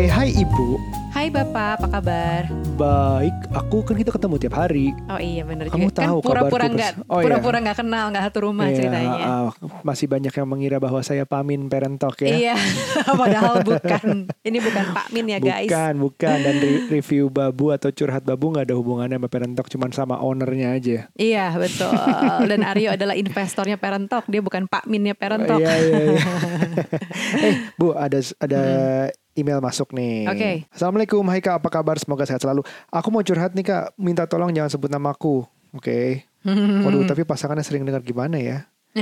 Oke, hai Ibu. Hai Bapak, apa kabar? Baik, aku kan kita ketemu tiap hari. Oh iya bener Kamu juga. tahu kan pura-pura nggak Pres. Oh, iya. pura-pura nggak kenal, nggak satu rumah Iya, ceritanya. ah, masih banyak yang mengira bahwa saya Pamin Parent Talk ya. Iya, padahal bukan. Ini bukan Pak Min ya guys. Bukan, bukan. Dan re- review babu atau curhat babu nggak ada hubungannya sama Parent Talk, cuman sama ownernya aja. Iya betul. Dan Aryo adalah investornya Parent Talk, dia bukan Pak Minnya Parent Talk. Iya, iya, iya. eh, Bu, ada ada email masuk nih. Oke. Assalamualaikum, hai Kak, apa kabar? Semoga sehat selalu. Aku mau curhat nih Kak, minta tolong jangan sebut namaku. Oke. Waduh, tapi pasangannya sering dengar gimana ya?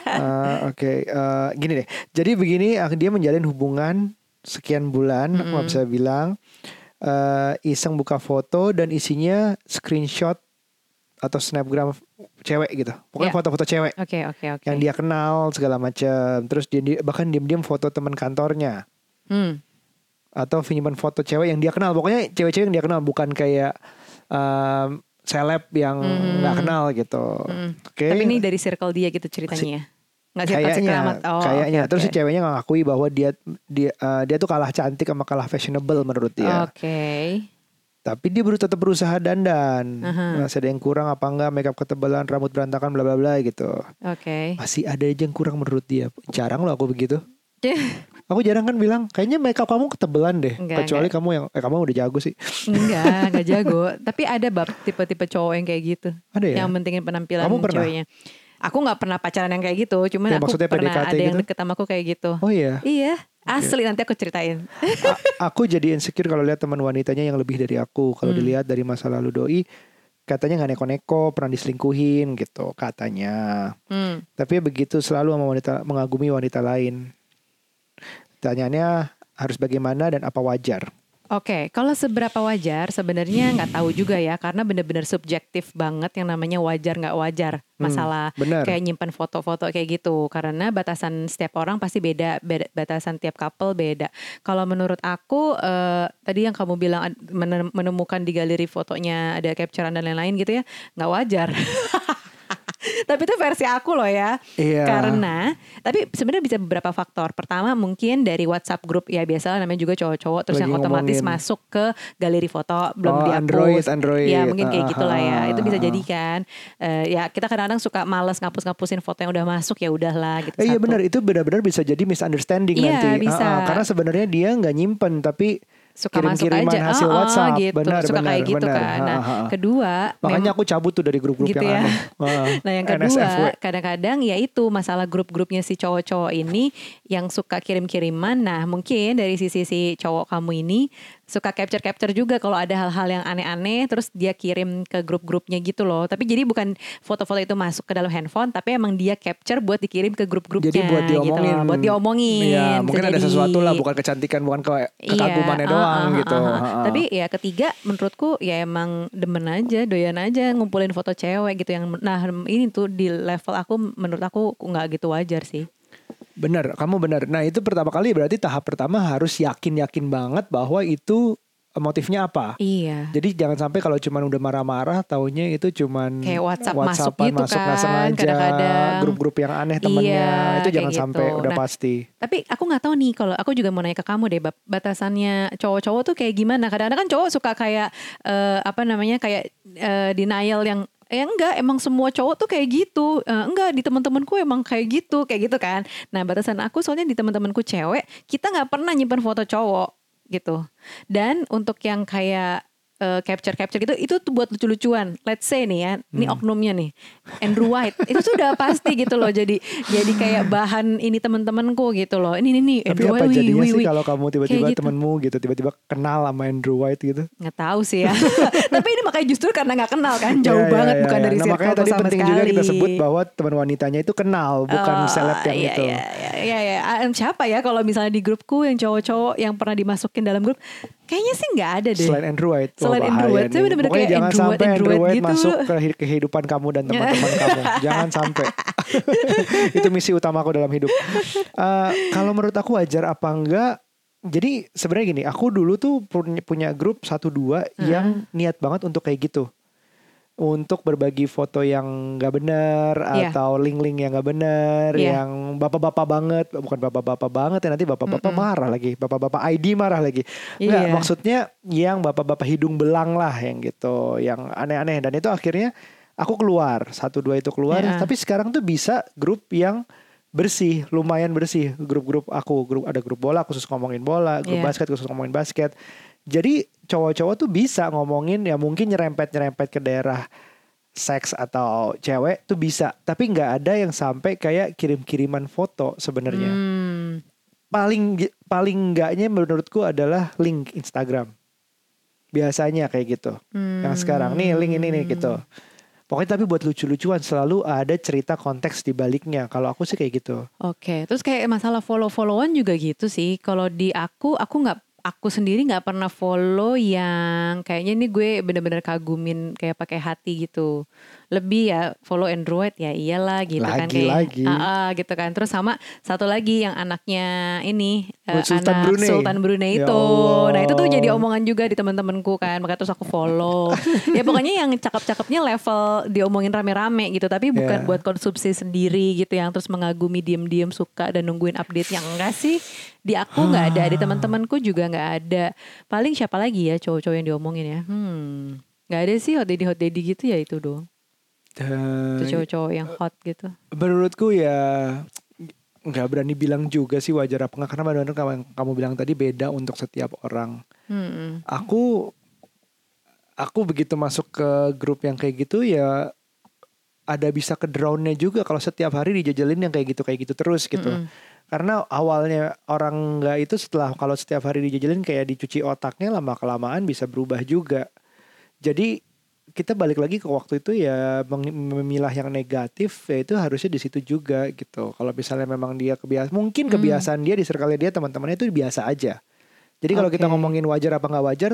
Eh, Oke, eh, gini deh. Jadi begini, dia menjalin hubungan sekian bulan, aku nggak bisa bilang. eh, iseng buka foto dan isinya screenshot atau snapgram cewek gitu. Pokoknya Ya. foto-foto cewek Oke oke oke. yang dia kenal segala macam. Terus dia, dia- bahkan diam-diam foto teman kantornya Hmm. atau pinjaman foto cewek yang dia kenal. Pokoknya cewek-cewek yang dia kenal bukan kayak um, seleb yang nggak kenal gitu. Hmm. Oke. Tapi ini dari circle dia gitu ceritanya. Nggak circle kayaknya circle amat. Oh, kayaknya oke, terus si oke. ceweknya ngakui bahwa dia dia uh, dia tuh kalah cantik sama kalah fashionable menurut dia. Oke. Tapi dia baru tetap berusaha dandan. Aha. Masih ada yang kurang apa enggak makeup ketebalan, rambut berantakan bla bla bla gitu. Oke. Masih ada aja yang kurang menurut dia. Jarang loh aku begitu. Aku jarang kan bilang kayaknya makeup kamu ketebelan deh. Enggak, Kecuali kamu yang eh kamu udah jago sih. Enggak, enggak jago. Tapi ada bab tipe-tipe cowok yang kayak gitu. Ada ya? Yang mentingin penampilan Kamu pernah? ceweknya. Aku nggak pernah pacaran yang kayak gitu, cuman Ya, aku maksudnya pernah PDKT ada yang gitu? deket sama aku kayak gitu. Oh iya. Iya, asli nanti aku ceritain. A- aku jadi insecure kalau lihat teman wanitanya yang lebih dari aku. Kalau Hmm. dilihat dari masa lalu doi katanya nggak neko-neko, pernah diselingkuhin gitu katanya. Hmm. Tapi begitu selalu sama wanita mengagumi wanita lain. Tanyaannya harus bagaimana dan apa wajar? Oke, kalau seberapa wajar sebenarnya nggak tahu juga ya, karena bener-bener subjektif banget yang namanya wajar nggak wajar masalah benar. kayak nyimpan foto-foto kayak gitu. Karena batasan setiap orang pasti beda, beda- batasan tiap couple beda. Kalau menurut aku eh, tadi yang kamu bilang menemukan di galeri fotonya ada capturean dan lain-lain gitu ya, nggak wajar. Tapi itu versi aku loh ya. Iya. Karena tapi sebenarnya bisa beberapa faktor. Pertama mungkin dari WhatsApp grup ya biasa namanya juga cowok-cowok terus Lagi yang otomatis ngomongin. masuk ke galeri foto belum Oh, dihapus. Android, Android. Ya mungkin kayak Ah, gitulah ya. Itu bisa jadi kan. Eh, ya kita kadang-kadang suka males ngapus-ngapusin foto yang udah masuk ya udahlah gitu. Eh, iya benar itu benar-benar bisa jadi misunderstanding Iya, nanti. bisa. Ah, ah, karena sebenarnya dia nggak nyimpen tapi Suka masuk kirim-kiriman aja. hasil Oh, oh, WhatsApp. gitu. Benar, suka benar, kayak gitu benar. kan. Nah, Ah, ah, ah. kedua Makanya aku cabut tuh dari grup-grup Gitu yang ya. aneh. Ah, Nah yang kedua kadang-kadang ya itu masalah grup-grupnya si cowok-cowok ini yang suka kirim-kiriman. Nah mungkin dari sisi si cowok kamu ini suka capture-capture juga kalau ada hal-hal yang aneh-aneh terus dia kirim ke grup-grupnya gitu loh. Tapi jadi bukan foto-foto itu masuk ke dalam handphone tapi emang dia capture buat dikirim ke grup-grupnya. Jadi buat gitu diomongin. loh. Buat diomongin. Iya, bisa mungkin ada jadi. sesuatu lah, bukan kecantikan, bukan ke kekagumannya Iya, doang ah, ah, gitu. ah. Ah, ah. Tapi ya ketiga menurutku ya emang demen aja, doyan aja ngumpulin foto cewek gitu yang nah ini tuh di level aku menurut aku nggak gitu wajar sih. Benar, kamu benar. Nah itu pertama kali berarti tahap pertama harus yakin-yakin banget bahwa itu eh, motifnya apa. Iya. Jadi jangan sampai kalau cuman udah marah-marah, taunya itu cuman Kayak WhatsApp masuk gitu masuk kan, sengaja, kadang-kadang. grup-grup yang aneh temennya, Iya, itu jangan gitu. sampai udah Nah, pasti. Tapi aku nggak tahu nih kalau aku juga mau nanya ke kamu deh, batasannya cowok-cowok tuh kayak gimana? Kadang-kadang kan cowok suka kayak eh, apa namanya kayak eh, denial yang eh enggak emang semua cowok tuh kayak gitu. Eh, enggak di teman-temanku emang kayak gitu kayak gitu kan. Nah batasan aku soalnya di teman-temanku cewek kita nggak pernah nyimpen foto cowok gitu. Dan untuk yang kayak eh, capture capture gitu itu tuh buat lucu-lucuan let's say nih ya ini Hmm. oknumnya nih Andrew White itu sudah pasti gitu loh jadi jadi kayak bahan ini teman-temanku gitu loh ini nih nih Tapi Andrew apa White jadinya wih, sih kalau kamu tiba-tiba gitu. temenmu gitu tiba-tiba kenal sama Andrew White gitu? nggak tahu sih ya tapi ini makanya justru karena nggak kenal kan jauh Ya, ya, banget ya, bukan ya. dari nah, circle makanya tadi penting sekali juga kita sebut bahwa teman wanitanya itu kenal, bukan Oh, seleb yang iya, itu. Iya, iya, iya, iya. Ah, Siapa ya kalau misalnya di grupku yang cowok-cowok yang pernah dimasukin dalam grup, kayaknya sih nggak ada deh. Selain Andrew White, Selain Andrew White, saya bener-bener kayak jangan Andrew sampai Andrew Andrew White White gitu. masuk ke hi- kehidupan kamu dan teman-teman kamu. Jangan sampai. itu misi utamaku dalam hidup. Eh, kalau menurut aku wajar apa enggak? Jadi sebenarnya gini, aku dulu tuh punya, punya grup satu dua yang niat banget untuk kayak gitu. Untuk berbagi foto yang nggak benar Iya. atau link-link yang nggak benar, Iya. yang bapak-bapak banget, bukan bapak-bapak banget ya nanti bapak-bapak marah lagi, bapak-bapak ID marah lagi. Nggak, Iya. maksudnya yang bapak-bapak hidung belang lah yang gitu, yang aneh-aneh dan itu akhirnya aku keluar satu dua itu keluar, Iya. tapi sekarang tuh bisa grup yang bersih, lumayan bersih grup-grup aku, grup ada grup bola khusus ngomongin bola, grup Iya. basket khusus ngomongin basket. Jadi cowok-cowok tuh bisa ngomongin ya mungkin nyerempet-nyerempet ke daerah seks atau cewek tuh bisa, tapi nggak ada yang sampai kayak kirim-kiriman foto sebenarnya. Hmm. Paling paling enggaknya menurutku adalah link Instagram. Biasanya kayak gitu. Yang sekarang nih link ini nih gitu. Pokoknya tapi buat lucu-lucuan selalu ada cerita konteks di baliknya. Kalau aku sih kayak gitu. Oke, terus kayak masalah follow-followan juga gitu sih. Kalau di aku, aku nggak, aku sendiri nggak pernah follow yang kayaknya ini gue bener-bener kagumin kayak pakai hati gitu. Lebih ya follow Android ya iyalah gitu kan Lagi, kayak, lagi. Ah, ah, gitu kan. Terus sama satu lagi yang anaknya ini eh, Sultan anak Brunei. Sultan Brunei Ya itu. Allah. Nah itu tuh jadi omongan juga di teman-temanku kan. Maka terus aku follow. ya pokoknya yang cakep-cakepnya level diomongin rame-rame gitu. Tapi bukan Ya. buat konsumsi sendiri gitu yang terus mengagumi diem-diem suka dan nungguin update yang enggak sih di aku nggak ada di teman-temanku juga nggak ada paling siapa lagi ya cowok-cowok yang diomongin ya hmm nggak ada sih hot daddy hot daddy gitu ya itu doang Itu cowok-cowok yang hot gitu menurutku ya nggak berani bilang juga sih wajar apa nggak karena benar-benar kamu, kamu bilang tadi beda untuk setiap orang. hmm Aku aku begitu masuk ke grup yang kayak gitu ya ada bisa ke drownnya juga kalau setiap hari dijajalin yang kayak gitu kayak gitu terus gitu. Mm-mm. Karena awalnya orang nggak itu setelah kalau setiap hari dijajalin kayak dicuci otaknya lama kelamaan bisa berubah juga. Jadi kita balik lagi ke waktu itu ya memilah yang negatif ya itu harusnya di situ juga gitu. Kalau misalnya memang dia kebiasaan mungkin Hmm. kebiasaan dia di circle dia teman-temannya itu biasa aja. Jadi kalau kita Oke. ngomongin wajar apa nggak wajar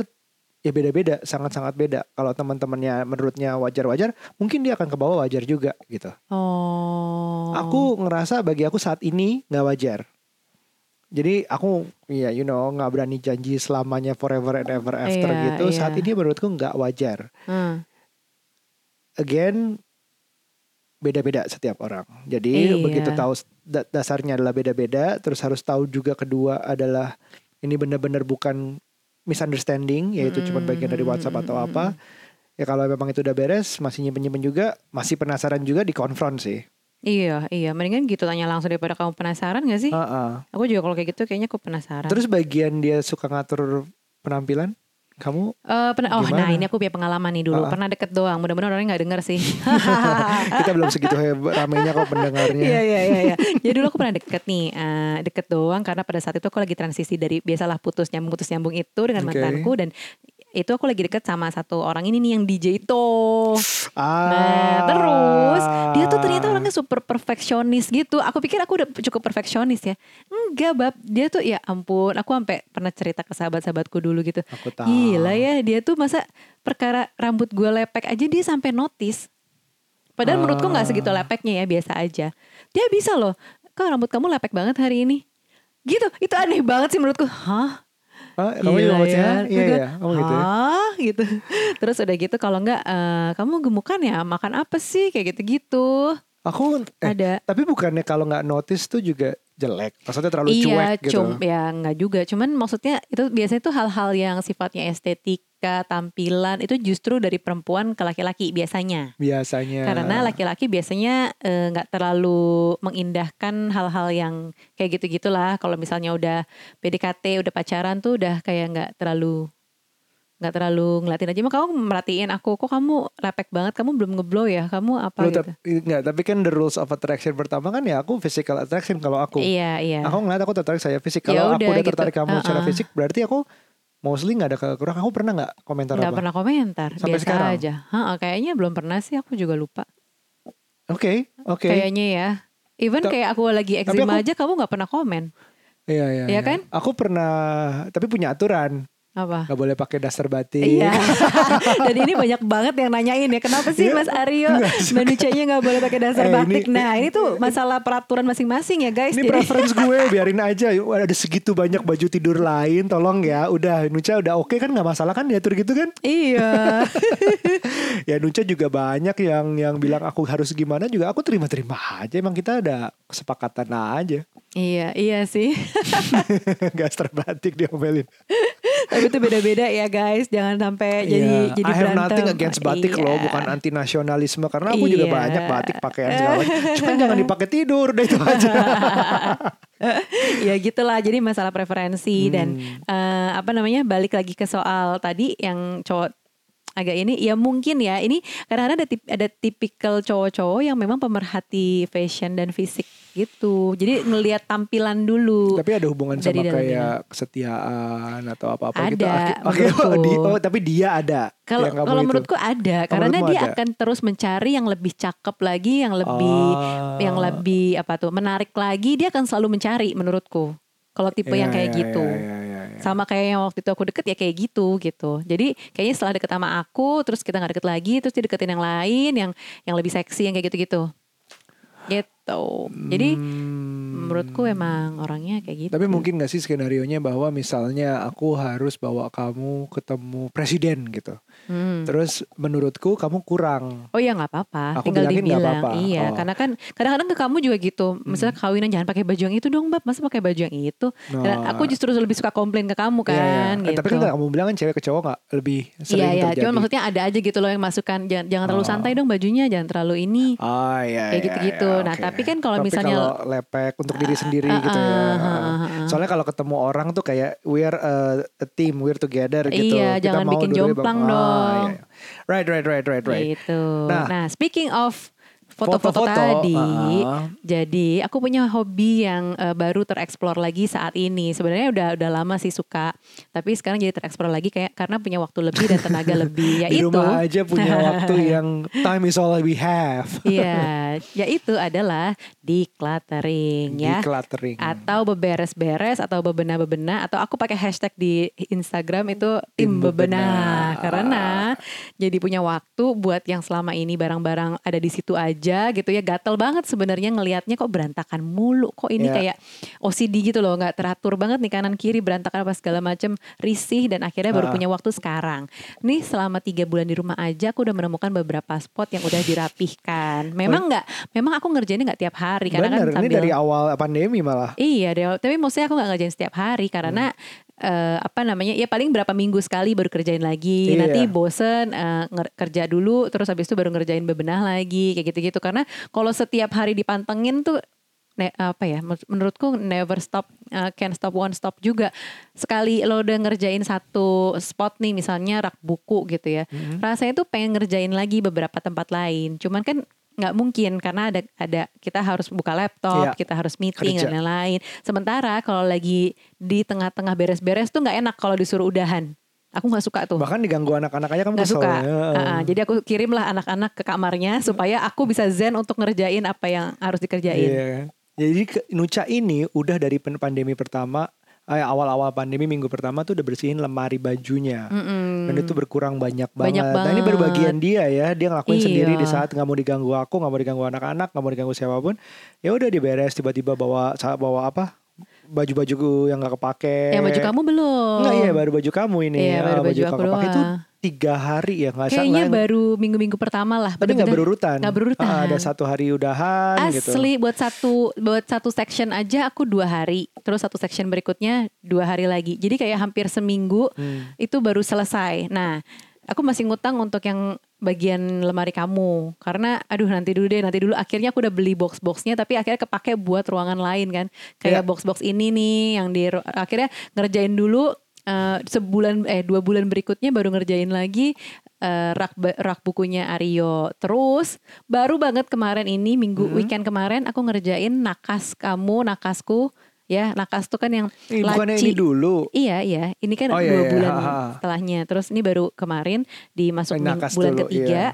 ya beda-beda, sangat-sangat beda. Kalau teman-temannya menurutnya wajar-wajar, mungkin dia akan ke bawah wajar juga gitu. oh Aku ngerasa bagi aku saat ini nggak wajar. Jadi aku ya you know nggak berani janji selamanya forever and ever after Iya, gitu. iya. Saat ini menurutku nggak wajar. Hmm. Again beda-beda setiap orang. Jadi Iya. begitu tahu da- dasarnya adalah beda-beda, terus harus tahu juga kedua adalah ini benar-benar bukan misunderstanding, yaitu cuma bagian dari WhatsApp atau apa. Ya kalau memang itu udah beres, masih nyimpen-nyimpen juga, masih penasaran juga dikonfront sih. Iya iya mendingan gitu tanya langsung daripada kamu penasaran gak sih Heeh. aku juga kalau kayak gitu kayaknya aku penasaran Terus bagian dia suka ngatur penampilan, kamu Eh, pernah, oh nah ini aku punya pengalaman nih dulu Ah. pernah deket doang mudah-mudahan orangnya nggak denger sih kita belum segitu hebat ramainya kok pendengarnya. Iya iya iya. iya. Jadi dulu aku pernah deket nih, eh, deket doang karena pada saat itu aku lagi transisi dari biasalah putus nyambung putus nyambung itu dengan Oke. mantanku dan itu aku lagi deket sama satu orang ini nih yang DJ itu. Ah. Nah terus dia tuh ternyata orangnya super perfeksionis gitu. Aku pikir aku udah cukup perfeksionis ya. Enggak bab, dia tuh ya ampun. Aku sampai pernah cerita ke sahabat-sahabatku dulu gitu. Aku tahu. Gila ya dia tuh masa perkara rambut gue lepek aja dia sampai notice. Padahal menurutku nggak segitu lepeknya ya biasa aja. Dia bisa loh. Kak rambut kamu lepek banget hari ini. Gitu. Itu aneh banget sih menurutku. Hah? Ah, kamu juga Gila ngomongnya? ya. Iya Terus iya, kamu gitu ya. Hah? gitu. Terus udah gitu kalau enggak eh, kamu gemukan ya makan apa sih kayak gitu-gitu. Aku eh, Ada. tapi bukannya kalau nggak notice tuh juga jelek. Maksudnya terlalu iya, cuek gitu. cum ya enggak juga. Cuman maksudnya itu biasanya itu hal-hal yang sifatnya estetika, tampilan itu justru dari perempuan ke laki-laki biasanya. Biasanya. Karena laki-laki biasanya eh, nggak terlalu mengindahkan hal-hal yang kayak gitu-gitulah. Kalau misalnya udah PDKT, udah pacaran tuh udah kayak nggak terlalu nggak terlalu ngeliatin aja. Emang kamu merhatiin aku, kok kamu lepek banget, kamu belum ngeblow ya, kamu apa Loh, gitu? tapi, enggak, tapi kan the rules of attraction pertama kan ya aku physical attraction kalau aku. Iya, iya. Aku ngeliat aku tertarik saya fisik. Ya Kalau aku udah gitu. tertarik kamu secara Uh-uh. fisik, berarti aku mostly nggak ada kekurangan. Aku pernah nggak komentar nggak apa? pernah komentar, Sampai biasa sekarang? aja. Hah, kayaknya belum pernah sih, aku juga lupa. Oke, oke. Kayaknya ya. Even Ta- kayak aku lagi eksima aku- aja, kamu nggak pernah komen. Iya, iya. Iya kan? Aku pernah, tapi punya aturan. Apa? Gak boleh pakai daster batik. Iya. Dan ini banyak banget yang nanyain ya, kenapa sih Iya. Mas Aryo manusianya nggak boleh pakai dasar Eh, batik? ini- nah, ini tuh masalah peraturan masing-masing ya guys. Ini Jadi- preference gue biarin aja ada segitu banyak baju tidur lain tolong ya udah Nucha udah oke kan nggak masalah kan diatur gitu kan iya. ya Nucha juga banyak yang yang bilang aku harus gimana juga aku terima-terima aja emang kita ada kesepakatan aja iya, iya sih. Gak terbatik diomelin Tapi itu beda-beda ya guys. Jangan sampai jadi Iya, jadi I have berantem. nothing against batik Iya. loh bukan anti nasionalisme karena aku juga Iya. banyak batik pakaian segala cuman jangan dipakai tidur deh itu aja ya gitulah jadi masalah preferensi dan eh, apa namanya balik lagi ke soal tadi yang cowok agak ini ya mungkin ya ini kadang-kadang ada tip, ada tipikal cowok-cowok yang memang pemerhati fashion dan fisik gitu jadi ngelihat tampilan dulu tapi ada hubungan sama dalam kayak kesetiaan atau apa-apa Ada, gitu oke menurutku. oh, di- oh, tapi dia ada Kalau kalau itu. menurutku ada Oh, karena dia ada? akan terus mencari yang lebih cakep lagi, yang lebih Ah. yang lebih apa tuh menarik lagi, dia akan selalu mencari menurutku. Kalau tipe Iya, yang kayak iya, gitu. iya, iya, iya, iya. Sama kayak yang waktu itu aku deket ya kayak gitu gitu. Jadi kayaknya setelah deket sama aku, terus kita nggak deket lagi, terus dia deketin yang lain, yang yang lebih seksi, yang kayak gitu-gitu. Gitu. Jadi Hmm. Menurutku emang orangnya kayak gitu. Tapi mungkin gak sih skenario nya bahwa misalnya aku harus bawa kamu ketemu presiden gitu. Hmm. Terus menurutku kamu kurang. Oh ya nggak apa-apa, Aku tinggal dibilang. apa-apa. Iya, Oh. karena kan kadang-kadang ke kamu juga gitu. Misalnya kawinan jangan pakai baju yang itu dong, Mbak. Masa pakai baju yang itu? Dan Nah. aku justru lebih suka komplain ke kamu Iya, iya. kan, Eh, gitu. Tapi kan kamu bilang kan cewek ke cowok gak lebih sering Iya, iya. terjadi. Cuman maksudnya ada aja gitu loh yang masukan jangan jangan terlalu Oh. santai dong bajunya, jangan terlalu ini. Ah iya Kayak iya, gitu-gitu. iya, Nah, oke. tapi kan kalau misalnya- kalau lepek untuk diri sendiri ah, gitu ya. ah, ah, ah, ah. Soalnya kalau ketemu orang tuh kayak we're a, a team, we're together gitu. Iya, Kita jangan mau bikin dua-duanya jomplang Ah, dong. iya, iya. Right, right, right, right, right. Gitu. Nah. Nah, speaking of foto-foto tadi, ah. jadi aku punya hobi yang eh, baru tereksplor lagi saat ini. Sebenarnya udah udah lama sih suka, tapi sekarang jadi tereksplor lagi kayak karena punya waktu lebih dan tenaga lebih. Ya Di itu. rumah aja punya waktu yang time is all we have. Iya, yaitu adalah decluttering ya. Decluttering. Atau beberes-beres atau bebenah-bebenah atau aku pakai hashtag di Instagram itu tim bebenah. bebenah karena jadi punya waktu buat yang selama ini barang-barang ada di situ aja gitu ya gatel banget sebenarnya ngelihatnya kok berantakan mulu kok ini Ya. kayak OCD gitu loh nggak teratur banget nih kanan kiri berantakan apa segala macem risih dan akhirnya baru Ah. punya waktu sekarang nih selama tiga bulan di rumah aja aku udah menemukan beberapa spot yang udah dirapihkan memang nggak memang aku ngerjainnya nggak tiap hari karena Bener, kan ini sambil dari awal pandemi malah. Iya, deh. tapi maksudnya aku nggak ngerjain setiap hari karena eh, apa namanya? Ya paling berapa minggu sekali baru kerjain lagi. Iya. Nanti bosen eh, nger- kerja dulu, terus habis itu baru ngerjain bebenah lagi, kayak gitu-gitu. Karena kalau setiap hari dipantengin tuh ne- apa ya? men- Menurutku never stop, eh, can stop one stop juga. Sekali lo udah ngerjain satu spot nih, misalnya rak buku gitu ya, Mm-hmm. rasanya tuh pengen ngerjain lagi beberapa tempat lain. Cuman kan nggak mungkin karena ada ada kita harus buka laptop, Iya. kita harus meeting Kerja. dan lain-lain. Sementara kalau lagi di tengah-tengah beres-beres tuh nggak enak kalau disuruh udahan. Aku nggak suka tuh. Bahkan diganggu anak-anak aja kamu Nggak suka. Ah, ah. jadi aku kirimlah anak-anak ke kamarnya supaya aku bisa zen untuk ngerjain apa yang harus dikerjain. Iya. Jadi Nuca ini udah dari pandemi pertama, eh, awal-awal pandemi minggu pertama tuh udah bersihin lemari bajunya. Mm-mm. Dan itu berkurang banyak banget. Banyak Nah ini baru banget. bagian dia ya, dia ngelakuin Iya. sendiri di saat nggak mau diganggu aku, nggak mau diganggu anak-anak, nggak mau diganggu siapa pun. Ya udah diberes, tiba-tiba bawa bawa apa? Baju-baju yang nggak kepake. Yang baju kamu belum? Enggak iya baru baju kamu ini. Iya, baru Ah, baju yang aku nggak kepake itu. Tiga hari ya nggak salah. Kayaknya baru minggu-minggu pertama lah. Tapi nggak berurutan. Nggak berurutan. Ah, ada satu hari udahan gitu. Asli buat satu buat satu section aja aku dua hari, terus satu section berikutnya dua hari lagi. Jadi kayak hampir seminggu Hmm. itu baru selesai. Nah, aku masih ngutang untuk yang bagian lemari kamu karena aduh nanti dulu deh nanti dulu akhirnya aku udah beli box boxnya tapi akhirnya kepake buat ruangan lain kan kayak Iya. box box ini nih yang di akhirnya ngerjain dulu eh, sebulan eh dua bulan berikutnya baru ngerjain lagi eh, rak rak bukunya Aryo terus baru banget kemarin ini minggu Mm-hmm. weekend kemarin aku ngerjain nakas kamu nakasku ya nakas tuh kan yang bukannya laci ini dulu. Iya iya, ini kan Oh, dua iya, iya. bulan Ha, ha. setelahnya. Terus ini baru kemarin dimasuk Eh, nakas bulan dulu, ketiga. iya.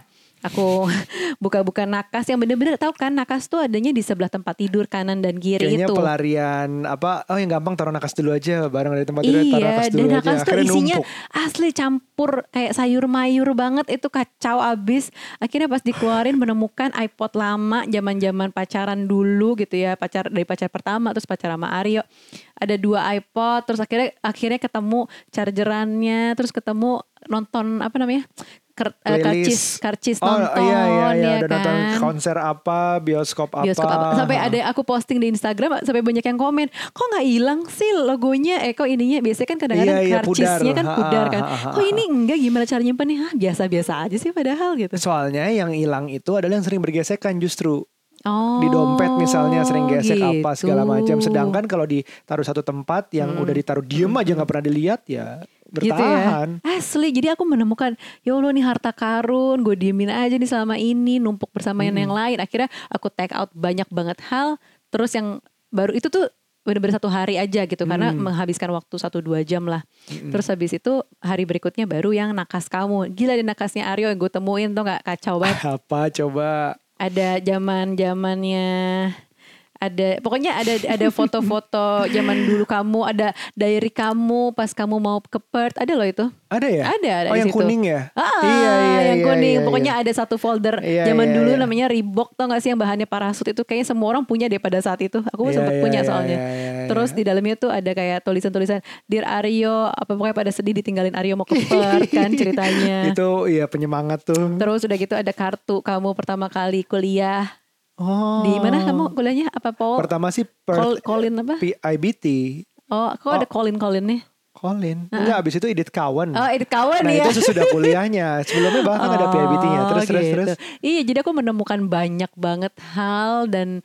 Aku buka-buka nakas yang bener-bener tahu kan nakas tuh adanya di sebelah tempat tidur kanan dan kiri Kayaknya itu. pelarian apa? Oh yang gampang taruh nakas dulu aja bareng dari tempat tidur taruh Iya, nakas dan dulu aja. nakas tuh Akhirnya isinya numpuk. asli campur kayak sayur mayur banget itu kacau abis. Akhirnya pas dikeluarin menemukan iPod lama zaman-zaman pacaran dulu gitu ya, pacar dari pacar pertama terus pacar sama Aryo. Ada dua iPod, terus akhirnya akhirnya ketemu chargerannya, terus ketemu nonton apa namanya? Ker, eh, karcis, karcis oh, nonton iya, iya, iya. ya Udah nonton kan. konser apa, bioskop apa. bioskop apa. Sampai ada aku posting di Instagram sampai banyak yang komen, kok nggak hilang sih logonya? Eh kok ininya biasanya kan kadang-kadang Iya, iya, karcisnya pudar. kan pudar kan. ha, ha, Kok ini enggak gimana cara nyimpennya? Hah, biasa-biasa aja sih padahal gitu. Soalnya yang hilang itu adalah yang sering bergesekan justru. Oh, di dompet misalnya sering gesek apa segala macam. gitu. Sedangkan kalau ditaruh satu tempat yang udah ditaruh diem aja nggak pernah dilihat ya Gitu bertahan. ya. Asli, jadi aku menemukan, ya Allah nih harta karun, gue diemin aja nih selama ini, numpuk bersama Hmm. yang lain. Akhirnya aku take out banyak banget hal, terus yang baru itu tuh bener-bener satu hari aja gitu, karena Hmm. menghabiskan waktu satu dua jam lah. Terus habis itu hari berikutnya baru yang nakas kamu. Gila deh nakasnya Aryo yang gue temuin tuh gak kacau banget. Apa coba? ada zaman zamannya ada pokoknya ada ada foto-foto zaman dulu kamu ada diary kamu pas kamu mau ke Perth ada loh itu Ada ya? Ada, ada Oh yang situ. kuning ya? Ah, iya iya yang iya, kuning. iya, Pokoknya iya. ada satu folder Iya, zaman iya, dulu iya. namanya Reebok tau gak sih yang bahannya parasut itu kayaknya semua orang punya deh pada saat itu. Aku Iya, sempat iya, punya iya, soalnya. iya, iya, Terus iya. di dalamnya tuh ada kayak tulisan-tulisan Dear Aryo, apa pokoknya pada sedih ditinggalin Aryo mau ke Perth kan ceritanya. Itu iya penyemangat tuh. Terus udah gitu ada kartu kamu pertama kali kuliah Oh. di mana kamu kuliahnya apa Paul? Pertama sih Col- per Colin apa? PIBT. Oh, kok ada Colin Colin nih? Colin. Enggak, abis itu Edit Kawan. Oh, edit kawan nah ya. itu sesudah kuliahnya. Sebelumnya bahkan ada PIBT-nya. Terus Oh, terus gitu. terus. Iya, jadi aku menemukan banyak banget hal dan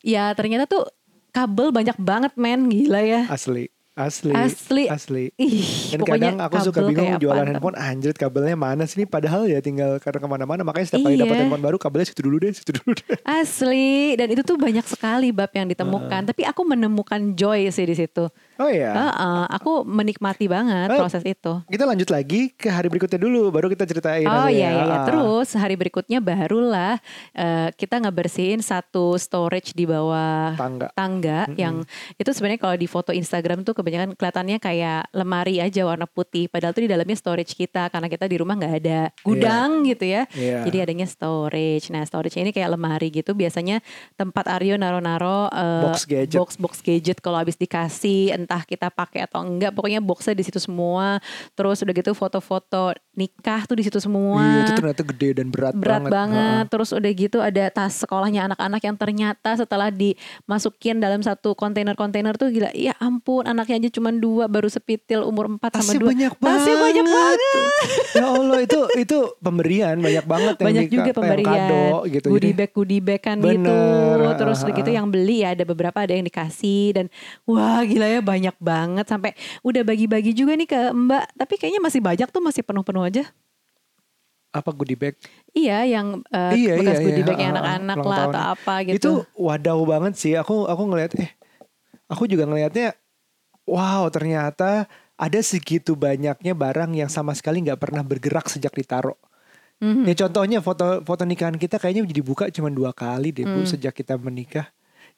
ya ternyata tuh kabel banyak banget men, gila ya. Asli. Asli. Asli. Asli. Ih, Dan kadang aku suka bingung jualan apaan. handphone anjir kabelnya mana sih padahal ya tinggal karena ke mana-mana makanya setiap kali dapat Iya. handphone baru kabelnya situ dulu deh situ dulu deh. Asli dan itu tuh banyak sekali bab yang ditemukan. Tapi aku menemukan joy sih di situ. Oh iya. Heeh, aku menikmati banget Oh. proses itu. Kita lanjut lagi ke hari berikutnya dulu baru kita ceritain Oh iya iya, iya. Ah. Terus hari berikutnya barulah eh, kita ngebersihin satu storage di bawah Tangga. tangga yang itu sebenarnya kalau di foto Instagram tuh kebanyakan kelihatannya kayak lemari aja warna putih padahal tuh di dalamnya storage kita karena kita di rumah nggak ada gudang gitu ya. Iya. Jadi adanya storage. Nah, storage ini kayak lemari gitu biasanya tempat Aryo naro-naro eh, Box gadget. box-box gadget kalau habis dikasih entah kita pakai atau enggak pokoknya boxnya di situ semua. Terus udah gitu foto-foto nikah tuh di situ semua Iya, itu ternyata gede dan berat, berat banget, banget. terus udah gitu ada tas sekolahnya anak-anak yang ternyata setelah dimasukin dalam satu kontainer-kontainer tuh gila ya ampun anaknya aja cuma dua baru sepitil umur 4 sama dua banyak tasnya banget. banyak banget ya Allah itu itu pemberian banyak banget yang banyak di- juga yang pemberian kado gitu. goodie bag goodie bag kan Bener, gitu terus ah, udah gitu yang beli ya ada beberapa ada yang dikasih dan wah gila ya banyak banget sampai udah bagi-bagi juga nih ke mbak tapi kayaknya masih banyak tuh masih penuh-penuh aja apa goodie bag? iya yang eh, Iya, bekas iya, goodie iya, bag yang ah, ah, anak-anak ulang lah tahun. atau apa gitu Itu wadaw banget sih. Aku aku ngeliat eh aku juga ngelihatnya wow ternyata ada segitu banyaknya barang yang sama sekali nggak pernah bergerak sejak ditaruh. Mhm. Ya contohnya foto foto nikahan kita kayaknya dibuka cuma dua kali deh bu Hmm. sejak kita menikah.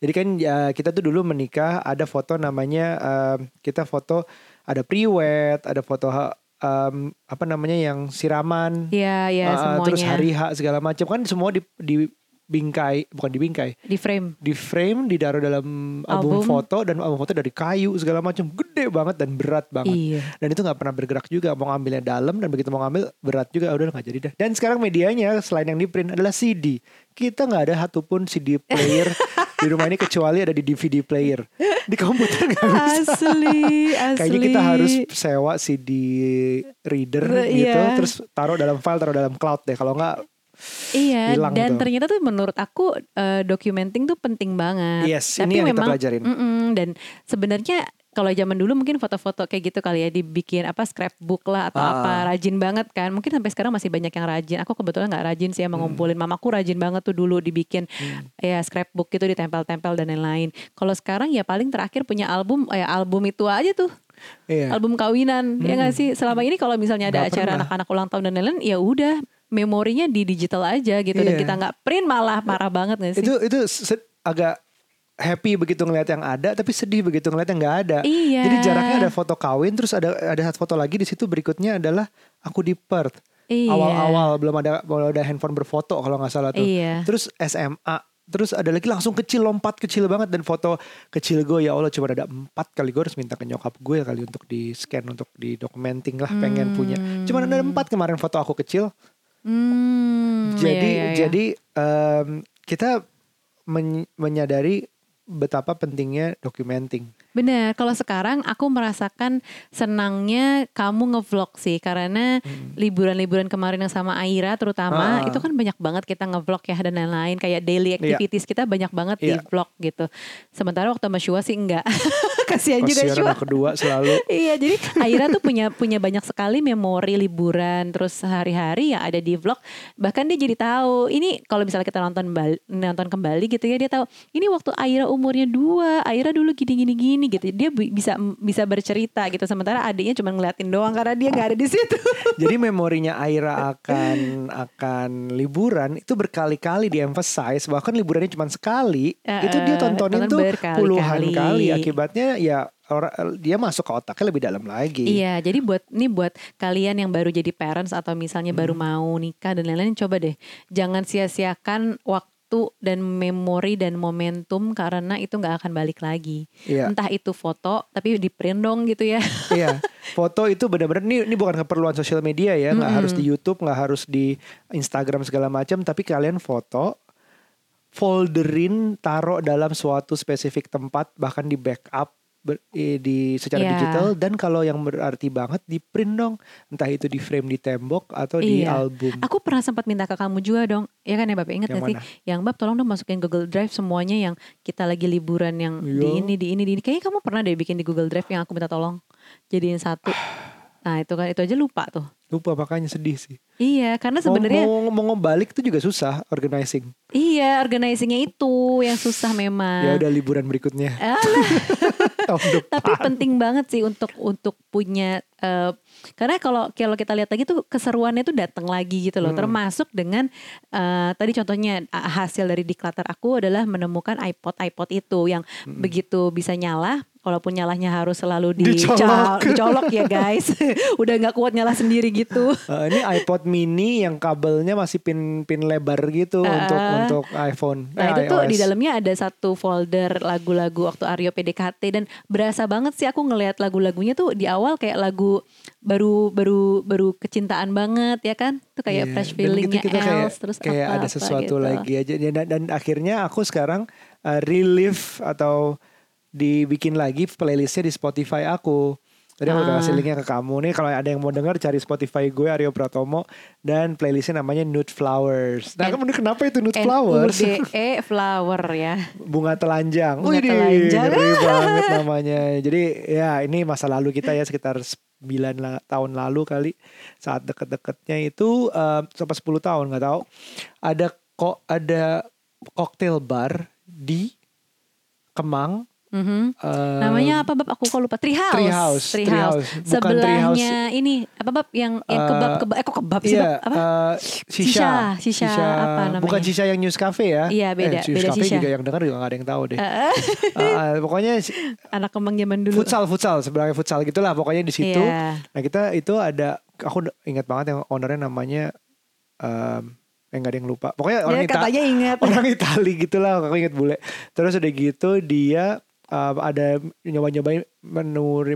Jadi kan ya, kita tuh dulu menikah ada foto namanya em, kita foto ada pre-wed, ada foto em, apa namanya yang siraman, Iya, iya uh, semuanya. terus hari H segala macam kan semua di di bingkai bukan di bingkai di frame. di frame ditaruh dalam album, Album. foto dan album foto dari kayu segala macam gede banget dan berat banget Iya. dan itu nggak pernah bergerak juga mau ngambilnya dalam dan begitu mau ngambil berat juga udah nggak jadi dah dan sekarang medianya selain yang di print adalah CD kita nggak ada satupun CD player di rumah ini kecuali ada di DVD player di komputer nggak bisa Asli, asli. Kayaknya kita harus sewa CD reader gitu, iya. terus taruh dalam file, taruh dalam cloud deh. Kalau nggak, Iya, hilang dan tuh. ternyata tuh menurut aku eh, documenting tuh penting banget. Yes, ini yang kita pelajarin. mm-mm, dan sebenarnya kalau zaman dulu mungkin foto-foto kayak gitu kali ya dibikin apa scrapbook lah atau Ah. apa rajin banget kan. Mungkin sampai sekarang masih banyak yang rajin. Aku kebetulan nggak rajin sih Hmm. emang ngumpulin. Mamaku rajin banget tuh dulu dibikin ya scrapbook gitu ditempel-tempel dan lain-lain. Kalau sekarang ya paling terakhir punya album ya album itu aja tuh. iya. album kawinan ya nggak sih selama ini kalau misalnya ada Nggak acara anak-anak ulang tahun dan lain-lain ya udah memorinya di digital aja gitu dan Iya. kita nggak print malah parah banget gak sih? Itu itu agak happy begitu ngeliat yang ada, tapi sedih begitu ngeliat yang nggak ada. Iya. Jadi jaraknya ada foto kawin, terus ada ada satu foto lagi di situ berikutnya adalah aku di Perth. Iya. Awal-awal belum ada belum ada handphone berfoto kalau nggak salah tuh. Iya. Terus SMA, terus ada lagi langsung kecil lompat kecil banget dan foto kecil gue ya Allah cuma ada empat kali gue harus minta ke nyokap gue kali untuk di scan untuk di documenting lah pengen punya. Cuma ada empat kemarin foto aku kecil. Hmm, Jadi iya, iya, iya. jadi em, kita men- menyadari betapa pentingnya documenting. Bener, kalau sekarang aku merasakan senangnya kamu ngevlog sih karena liburan-liburan kemarin yang sama Aira terutama Hmm. Ah. itu kan banyak banget kita ngevlog ya dan lain-lain kayak daily Iya. activities kita banyak banget di Iya. vlog gitu. Sementara waktu sama Shua sih enggak. Kasihan juga Shua. kedua selalu. iya, jadi Aira tuh punya punya banyak sekali memori liburan terus sehari-hari yang ada di vlog. Bahkan dia jadi tahu ini kalau misalnya kita nonton bal- nonton kembali gitu ya dia tahu ini waktu Aira umurnya dua, Aira dulu gini-gini gini gitu. Dia bi- bisa bisa bercerita gitu. Sementara adiknya cuma ngeliatin doang karena dia nggak ada di situ. Jadi memorinya Aira akan akan liburan itu berkali-kali di-emphasize bahkan liburannya cuma sekali Eh, itu dia tontonin tonton tuh puluhan kali akibatnya ya orang dia masuk ke otaknya lebih dalam lagi. Iya, jadi buat ini buat kalian yang baru jadi parents atau misalnya baru Hmm. mau nikah dan lain-lain coba deh jangan sia-siakan waktu dan memori dan momentum karena itu nggak akan balik lagi. Iya. Entah itu foto tapi di print dong gitu ya. Iya, foto itu benar-benar ini ini bukan keperluan sosial media ya, nggak harus di YouTube, nggak harus di Instagram segala macam, tapi kalian foto, folderin, taruh dalam suatu spesifik tempat, bahkan di backup ber- eh, di secara Iya. digital dan kalau yang berarti banget di print dong, entah itu di frame di tembok atau di Iya. album. Aku pernah sempat minta ke kamu juga dong. Ya kan ya Bapak ingat Yang gak sih? Yang Bab tolong dong masukin Google Drive semuanya yang kita lagi liburan yang di Iya. ini di ini di ini. Kayaknya kamu pernah deh bikin di Google Drive yang aku minta tolong jadiin satu. Nah itu kan itu aja lupa tuh. Lupa makanya sedih sih. Iya karena Mau, sebenarnya mau, mau ngebalik itu juga susah organizing. iya organizingnya itu yang susah memang. Ya udah liburan berikutnya tapi penting banget sih untuk untuk punya eh, karena kalau kalau kita lihat lagi tuh keseruannya tuh datang lagi gitu loh Hmm. termasuk dengan eh, tadi contohnya hasil dari declutter aku adalah menemukan iPod iPod itu yang Hmm. begitu bisa nyala walaupun nyalanya harus selalu Dicolok. dicolok, ya guys udah nggak kuat nyala sendiri gitu Eh, ini iPod mini yang kabelnya masih pin pin lebar gitu untuk untuk iPhone. Nah eh, itu tuh iOS. di dalamnya ada satu folder lagu-lagu waktu Aryo PDKT dan berasa banget sih aku ngelihat lagu-lagunya tuh di awal kayak lagu baru baru baru kecintaan banget ya kan? Tuh kayak Iya, fresh feelingnya gitu kita kayak, Els terus kayak ada apa-apa sesuatu gitu. lagi aja dan, dan akhirnya aku sekarang uh, relive atau dibikin lagi playlistnya di Spotify aku. Tadi aku udah Ah. kasih linknya ke kamu nih kalau ada yang mau dengar cari Spotify gue Aryo Pratomo dan playlistnya namanya Nude Flowers. Nah, N- kamu kenapa itu Nude Flowers? NUDE flower ya. Bunga telanjang. Bunga telanjang. ngeri banget namanya. Jadi ya ini masa lalu kita ya sekitar 9 la- tahun lalu kali saat deket-deketnya itu eh, sampai 10 tahun nggak tahu. Ada kok ada cocktail bar di Kemang. Mhm. eh, Namanya apa bab? Aku kok lupa. Treehouse. Treehouse, Treehouse. Bukan Sebelahnya ini apa bab yang yang Eh, kebab kebab eh kok kebab sih Iya, Bab? Apa? eh, shisha. Shisha, shisha apa namanya? Bukan shisha yang News Cafe ya? Iya, beda, Eh, News beda Cafe shisha. juga yang dengar juga gak ada yang tahu deh. Eh, Eh, eh, pokoknya anak kembang zaman dulu. futsal futsal sebenarnya futsal gitulah pokoknya di situ Iya. nah kita itu ada aku ingat banget yang ownernya namanya em eh nggak ada yang lupa pokoknya orang Ya, Ita- katanya ingat. orang Itali gitulah aku ingat bule terus udah gitu dia em, ada nyoba nyobain menu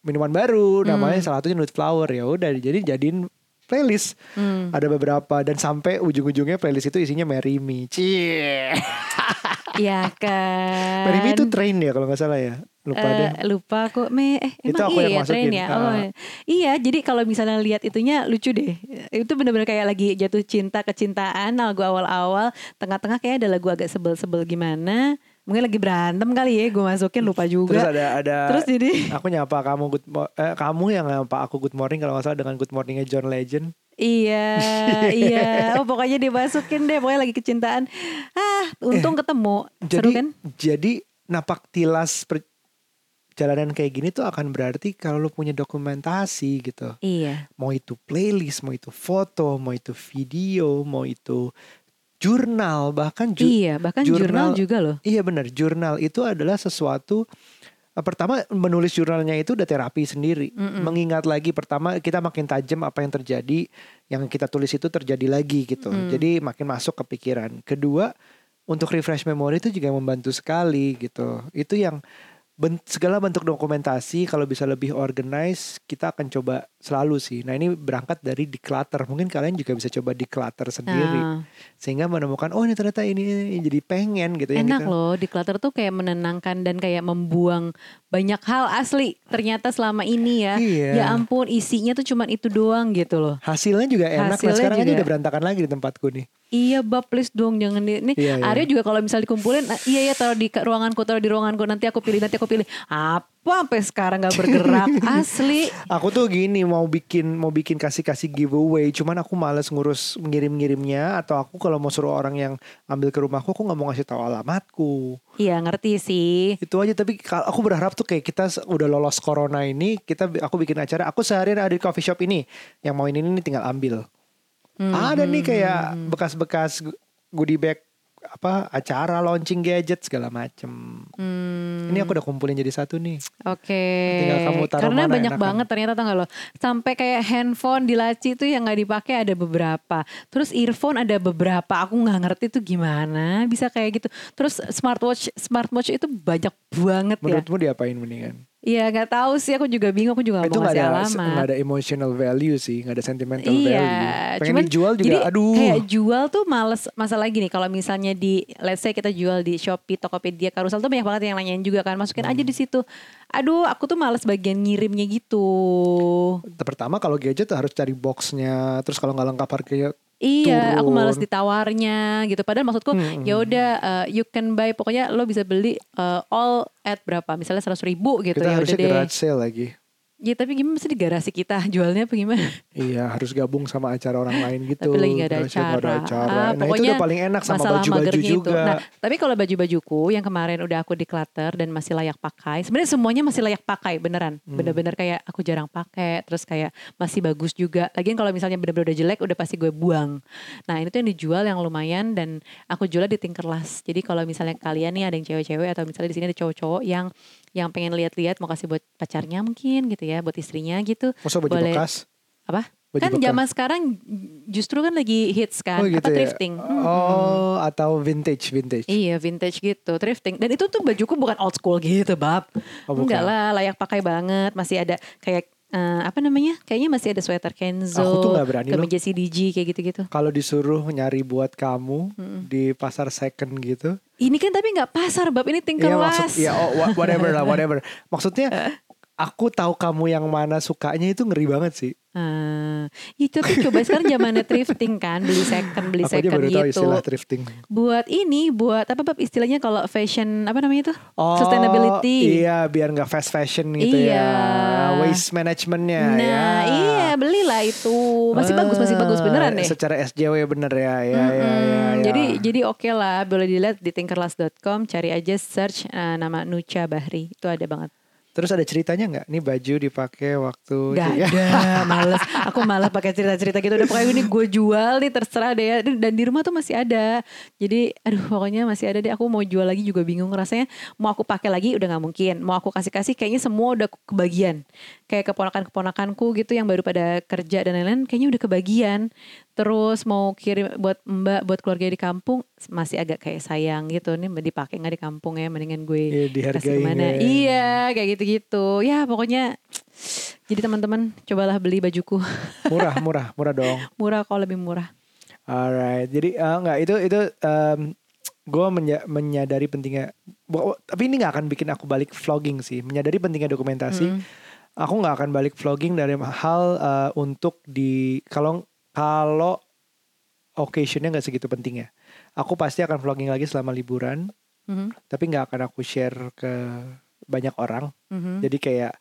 minuman baru namanya Hmm. salah satunya nude flower ya udah jadi jadiin playlist Hmm. ada beberapa dan sampai ujung-ujungnya playlist itu isinya Marry Me Cie. Iya kan. Marry Me itu train ya kalau nggak salah ya lupa Eh, deh lupa aku me eh Itu emang aku iya yang ya train masukin. ya. Ah. Oh, iya, jadi kalau misalnya lihat itunya lucu deh. Itu bener-bener kayak lagi jatuh cinta kecintaan lagu awal-awal, tengah-tengah kayak ada lagu agak sebel-sebel gimana. Mungkin lagi berantem kali ya, gue masukin lupa Terus juga. ada ada Terus jadi aku nyapa kamu good eh, kamu yang nyapa aku good morning kalau nggak salah dengan good morningnya John Legend. iya, iya. Oh pokoknya dimasukin deh, pokoknya lagi kecintaan. Ah, untung ketemu. Jadi Seru kan? jadi napak tilas per- perjalanan kayak gini tuh akan berarti kalau lu punya dokumentasi gitu. Iya. Mau itu playlist, mau itu foto, mau itu video, mau itu jurnal, bahkan ju- iya, bahkan jurnal, jurnal- juga loh. Iya benar, jurnal itu adalah sesuatu eh, pertama menulis jurnalnya itu udah terapi sendiri. Mm-mm. Mengingat lagi pertama kita makin tajam apa yang terjadi, yang kita tulis itu terjadi lagi gitu. Mm. Jadi makin masuk ke pikiran. Kedua, untuk refresh memori itu juga membantu sekali gitu. Itu yang ben- segala bentuk dokumentasi kalau bisa lebih organize kita akan coba selalu sih. Nah, ini berangkat dari declutter. Mungkin kalian juga bisa coba declutter sendiri Nah, sehingga menemukan oh ini ternyata ini, ini jadi pengen gitu yang enak kita- loh, declutter tuh kayak menenangkan dan kayak membuang banyak hal asli. Ternyata selama ini ya, Iya. ya ampun isinya tuh cuman itu doang gitu loh. Hasilnya juga enak. Hasilnya nah, sekarang aja juga- udah berantakan lagi di tempatku nih. Iya bab please dong jangan di ini Iya, iya. Arya juga kalau misal dikumpulin "Ah, iya ya taruh di ruanganku taruh di ruanganku nanti aku pilih nanti aku pilih apa sampai sekarang nggak bergerak asli Aku tuh gini mau bikin mau bikin kasih kasih giveaway, cuman aku males ngurus ngirim ngirimnya atau aku kalau mau suruh orang yang ambil ke rumahku, aku nggak mau ngasih tahu alamatku. iya ngerti sih Itu aja. Tapi aku berharap tuh kayak kita udah lolos corona ini, kita aku bikin acara. Aku seharian ada di coffee shop ini, yang mau ini ini tinggal ambil. Hmm, Ada nih kayak hmm. bekas-bekas goodie bag apa acara launching gadget segala macem. Hmm, Ini aku udah kumpulin jadi satu nih. Oke. Tinggal kamu taruh Karena mana banyak enakan. banget ternyata tau gak lo. Sampai kayak handphone di laci itu yang nggak dipakai ada beberapa. Terus earphone ada beberapa. Aku nggak ngerti itu gimana bisa kayak gitu. Terus smartwatch smartwatch itu banyak banget ya. Menurutmu diapain mendingan? Iya nggak tahu sih. Aku juga bingung. Aku juga nggak itu mau ngasih ada alamat. nggak ada emotional value sih nggak ada sentimental Iya, value pengen cuman dijual juga jadi aduh kayak jual tuh males masalah gini kalau misalnya di let's say kita jual di Shopee, Tokopedia, Carousel tuh banyak banget yang nanyain juga kan masukin aja Hmm. di situ. Aduh, aku tuh males bagian ngirimnya gitu. pertama kalau gadget harus cari boxnya terus kalau nggak lengkap harganya Iya, aku males Turun. ditawarnya gitu. Padahal maksudku Hmm. ya udah uh, you can buy pokoknya lo bisa beli uh, all at berapa? Misalnya seratus ribu gitu kita ya udah harusnya deh. sale lagi Ya tapi gimana sih di garasi kita jualnya apa gimana? iya harus gabung sama acara orang lain gitu Tapi lagi gak ada acara. ada acara. Ah, nah itu pokoknya udah paling enak sama baju-baju itu. juga Nah, tapi kalau baju-bajuku yang kemarin udah aku declutter dan masih layak pakai, sebenarnya semuanya masih layak pakai beneran. Hmm. Bener-bener kayak aku jarang pakai, terus kayak masih bagus juga. Lagian kalau misalnya bener-bener udah jelek, udah pasti gue buang. Nah ini tuh yang dijual yang lumayan dan aku jual di Tinkerlust. Jadi kalau misalnya kalian nih ada yang cewek-cewek atau misalnya di sini ada cowok-cowok yang yang pengen lihat-lihat mau kasih buat pacarnya mungkin gitu ya, buat istrinya gitu. masa baju Boleh. bekas Apa? Baju kan zaman sekarang justru kan lagi hits kan, oh gitu apa ya thrifting. Hmm. oh atau vintage vintage Iya vintage gitu, thrifting. Dan itu tuh bajuku bukan old school gitu, bab. Oh, bukan. Enggak lah, layak pakai banget. Masih ada kayak eh, apa namanya? Kayaknya masih ada sweater Kenzo, Aku tuh nggak berani loh. kemeja CDG kayak gitu-gitu. kalau disuruh nyari buat kamu di pasar second gitu Ini kan tapi nggak pasar, bab. Ini Iya tingkelas. maksud ya oh, wha- whatever lah whatever. Maksudnya aku tahu kamu yang mana sukanya itu ngeri banget sih. Ah, itu tuh coba sekarang zamannya thrifting kan, beli second, beli aja second baru tahu gitu. istilah thrifting. Buat ini, buat apa bab istilahnya kalau fashion apa namanya itu? Oh, Sustainability. Iya, biar nggak fast fashion gitu Iya. ya. Waste managementnya Nah, ya. iya belilah itu. Masih bagus, masih bagus beneran deh. Secara SJW bener ya, ya, ya, Mm-mm. ya, ya. Jadi jadi oke lah, boleh dilihat di tinkerlust.com, cari aja search eh, nama Nucha Bahri, itu ada banget. Terus ada ceritanya nggak? Nih baju dipakai waktu Gak ya. ada, males. Aku malah pakai cerita-cerita gitu. Udah pokoknya ini gue jual nih terserah deh ya. Dan di rumah tuh masih ada. Jadi aduh pokoknya masih ada deh. Aku mau jual lagi juga bingung rasanya. Mau aku pakai lagi udah nggak mungkin. Mau aku kasih-kasih kayaknya semua udah kebagian. Kayak keponakan-keponakanku gitu yang baru pada kerja dan lain-lain kayaknya udah kebagian. Terus mau kirim buat mbak, buat keluarga di kampung masih agak kayak sayang gitu. Nih dipakai nggak di kampung ya mendingan gue Iya, kasih ke mana. ya. Iya kayak gitu-gitu. Ya pokoknya jadi teman-teman cobalah beli bajuku Murah, murah, murah dong. murah kok lebih murah. Alright, jadi eh, nggak itu itu gue menyadari pentingnya. Tapi ini nggak akan bikin aku balik vlogging sih. Menyadari pentingnya dokumentasi. Mm. Aku nggak akan balik vlogging dari hal eh, untuk di kalau kalau occasionnya nggak segitu pentingnya. Aku pasti akan vlogging lagi selama liburan. Mhm, Tapi nggak akan aku share ke banyak orang. mhm. Jadi kayak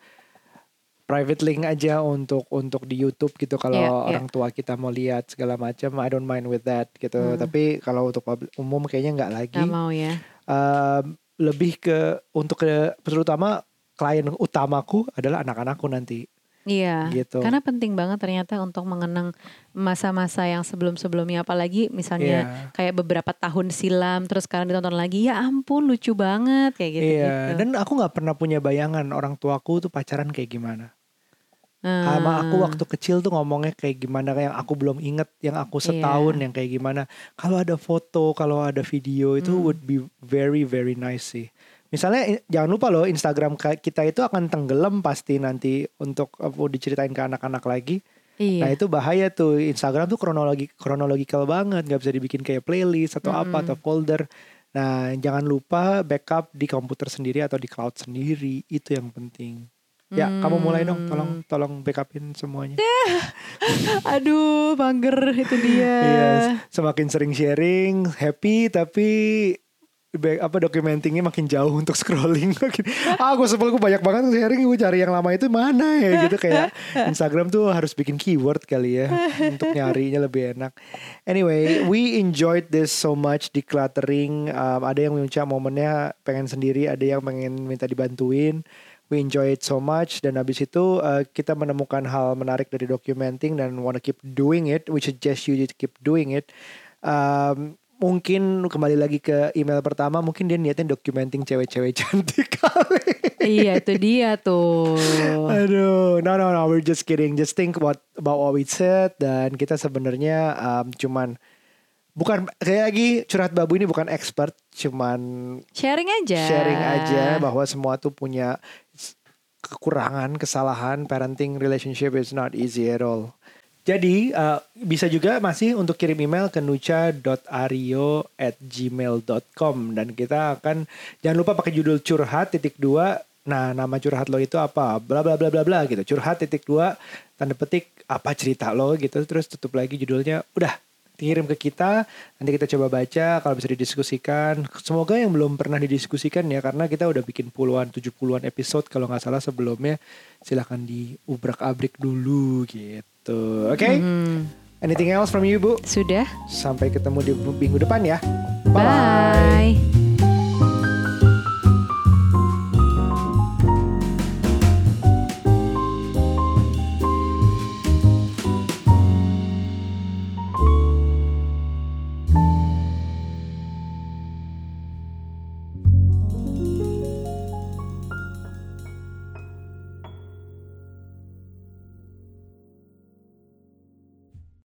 private link aja untuk untuk di YouTube gitu kalau Iya, iya. orang tua kita mau lihat segala macam I don't mind with that gitu Hmm. tapi kalau untuk umum kayaknya nggak lagi Gak mau ya. Um, lebih ke untuk ke terutama klien utamaku adalah anak-anakku nanti. Iya, Gitu. karena penting banget ternyata untuk mengenang masa-masa yang sebelum-sebelumnya, apalagi misalnya Iya. kayak beberapa tahun silam, terus sekarang ditonton lagi, ya ampun lucu banget kayak gitu. Iya, dan aku nggak pernah punya bayangan orang tuaku tuh pacaran kayak gimana. Hmm. Sama aku waktu kecil tuh ngomongnya kayak gimana kayak yang aku belum inget, yang aku setahun Iya. yang kayak gimana. Kalau ada foto, kalau ada video itu Hmm. would be very very nice sih. Misalnya jangan lupa loh Instagram kita itu akan tenggelam pasti nanti untuk apa, diceritain ke anak-anak lagi. Iya. Nah itu bahaya tuh Instagram tuh kronologi kronologikal banget, nggak bisa dibikin kayak playlist atau apa atau folder. Nah jangan lupa backup di komputer sendiri atau di cloud sendiri itu yang penting. Ya kamu mulai dong, tolong tolong backupin semuanya. Aduh, mager itu dia. Iya, semakin sering sharing, happy tapi back, apa documentingnya makin jauh untuk scrolling. Makin ah gue sebel gue banyak banget sharing gue cari yang lama itu mana ya gitu. Kayak Instagram tuh harus bikin keyword kali ya untuk nyarinya lebih enak. Anyway we enjoyed this so much decluttering. Um, ada yang mengucap momennya pengen sendiri ada yang pengen minta dibantuin. We enjoy it so much. Dan habis itu uh, kita menemukan hal menarik dari documenting dan wanna keep doing it. We suggest you to keep doing it. Um, mungkin kembali lagi ke email pertama mungkin dia niatnya documenting cewek-cewek cantik kali iya, itu dia tuh. Aduh, no no no, we're just kidding. Just think about about what we said dan kita sebenarnya um, cuman bukan kayak lagi curhat babu ini bukan expert, cuman Sharing aja. sharing aja bahwa semua tuh punya kekurangan, kesalahan. Parenting relationship is not easy at all. Jadi uh, bisa juga masih untuk kirim email ke nucha.ario at gmail.com dan kita akan jangan lupa pakai judul curhat titik dua. Nah nama curhat lo itu apa? Bla bla bla bla bla gitu. Curhat titik dua tanda petik apa cerita lo gitu. Terus tutup lagi judulnya. Udah kirim ke kita nanti kita coba baca kalau bisa didiskusikan semoga yang belum pernah didiskusikan ya karena kita udah bikin puluhan 70-an episode kalau nggak salah sebelumnya silahkan diubrak abrik dulu gitu oke? Hmm, anything else from you bu? Sudah. sampai ketemu di minggu depan ya. Bye.